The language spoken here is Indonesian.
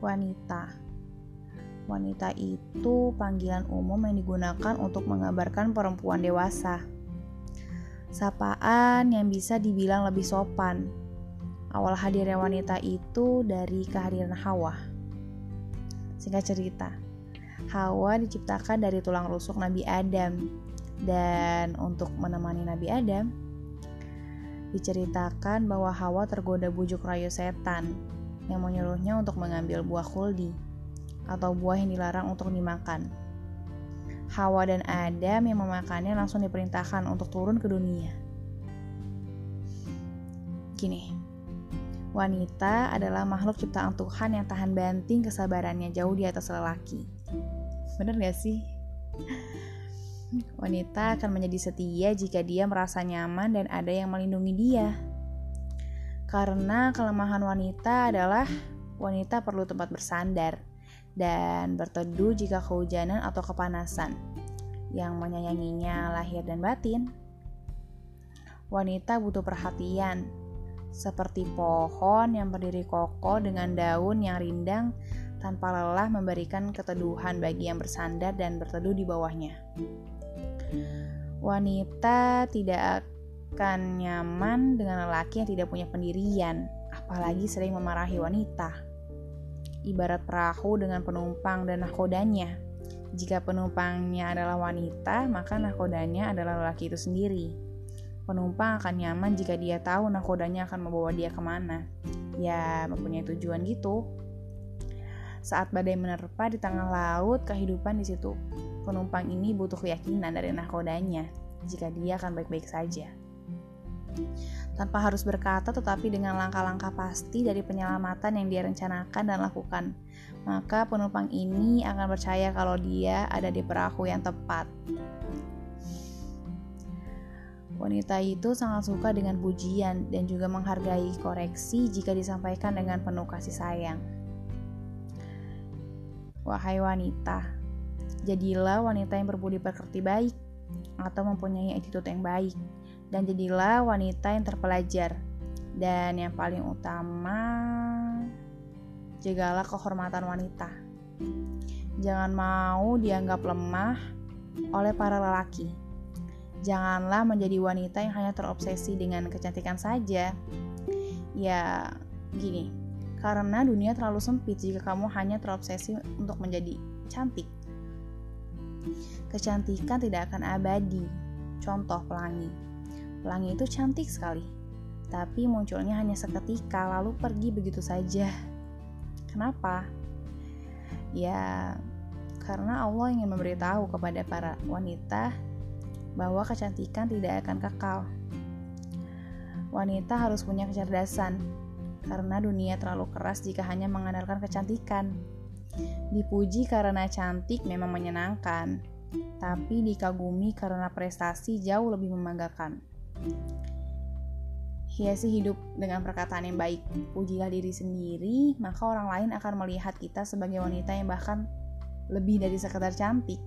wanita. Wanita itu panggilan umum yang digunakan untuk menggambarkan perempuan dewasa. Sapaan yang bisa dibilang lebih sopan. Awal hadirnya wanita itu dari kehadiran Hawa. Singkat cerita, Hawa diciptakan dari tulang rusuk Nabi Adam dan untuk menemani Nabi Adam diceritakan bahwa Hawa tergoda bujuk rayu setan yang menyuruhnya untuk mengambil buah kuldi atau buah yang dilarang untuk dimakan. Hawa dan Adam yang memakannya langsung diperintahkan untuk turun ke dunia. Gini, wanita adalah makhluk ciptaan Tuhan yang tahan banting kesabarannya jauh di atas lelaki. Bener gak sih? Wanita akan menjadi setia jika dia merasa nyaman dan ada yang melindungi dia. Karena kelemahan wanita adalah wanita perlu tempat bersandar dan berteduh jika kehujanan atau kepanasan yang menyayanginya lahir dan batin. Wanita butuh perhatian, seperti pohon yang berdiri kokoh dengan daun yang rindang tanpa lelah memberikan keteduhan bagi yang bersandar dan berteduh di bawahnya. Wanita tidak akan nyaman dengan lelaki yang tidak punya pendirian, apalagi sering memarahi wanita. Ibarat perahu dengan penumpang dan nahkodanya. Jika penumpangnya adalah wanita, maka nahkodanya adalah lelaki itu sendiri. Penumpang akan nyaman jika dia tahu nahkodanya akan membawa dia ke mana. Ya, mempunyai tujuan gitu. Saat badai menerpa di tengah laut, kehidupan di situ. Penumpang ini butuh keyakinan dari nahkodanya jika dia akan baik-baik saja tanpa harus berkata tetapi dengan langkah-langkah pasti dari penyelamatan yang dia rencanakan dan lakukan. Maka penumpang ini akan percaya kalau dia ada di perahu yang tepat. Wanita itu sangat suka dengan pujian dan juga menghargai koreksi jika disampaikan dengan penuh kasih sayang. Wahai wanita, jadilah wanita yang berbudi pekerti baik atau mempunyai attitude yang baik dan jadilah wanita yang terpelajar. Dan yang paling utama, jagalah kehormatan wanita. Jangan mau dianggap lemah oleh para lelaki. Janganlah menjadi wanita yang hanya terobsesi dengan kecantikan saja. Ya, gini, karena dunia terlalu sempit jika kamu hanya terobsesi untuk menjadi cantik. Kecantikan tidak akan abadi. Contoh pelangi Pelangi itu cantik sekali, tapi munculnya hanya seketika lalu pergi begitu saja. Kenapa? Ya, karena Allah ingin memberitahu kepada para wanita bahwa kecantikan tidak akan kekal. Wanita harus punya kecerdasan, karena dunia terlalu keras jika hanya mengandalkan kecantikan. Dipuji karena cantik memang menyenangkan, tapi dikagumi karena prestasi jauh lebih membanggakan. Hiasi hidup dengan perkataan yang baik. Pujilah diri sendiri, maka orang lain akan melihat kita sebagai wanita yang bahkan lebih dari sekedar cantik.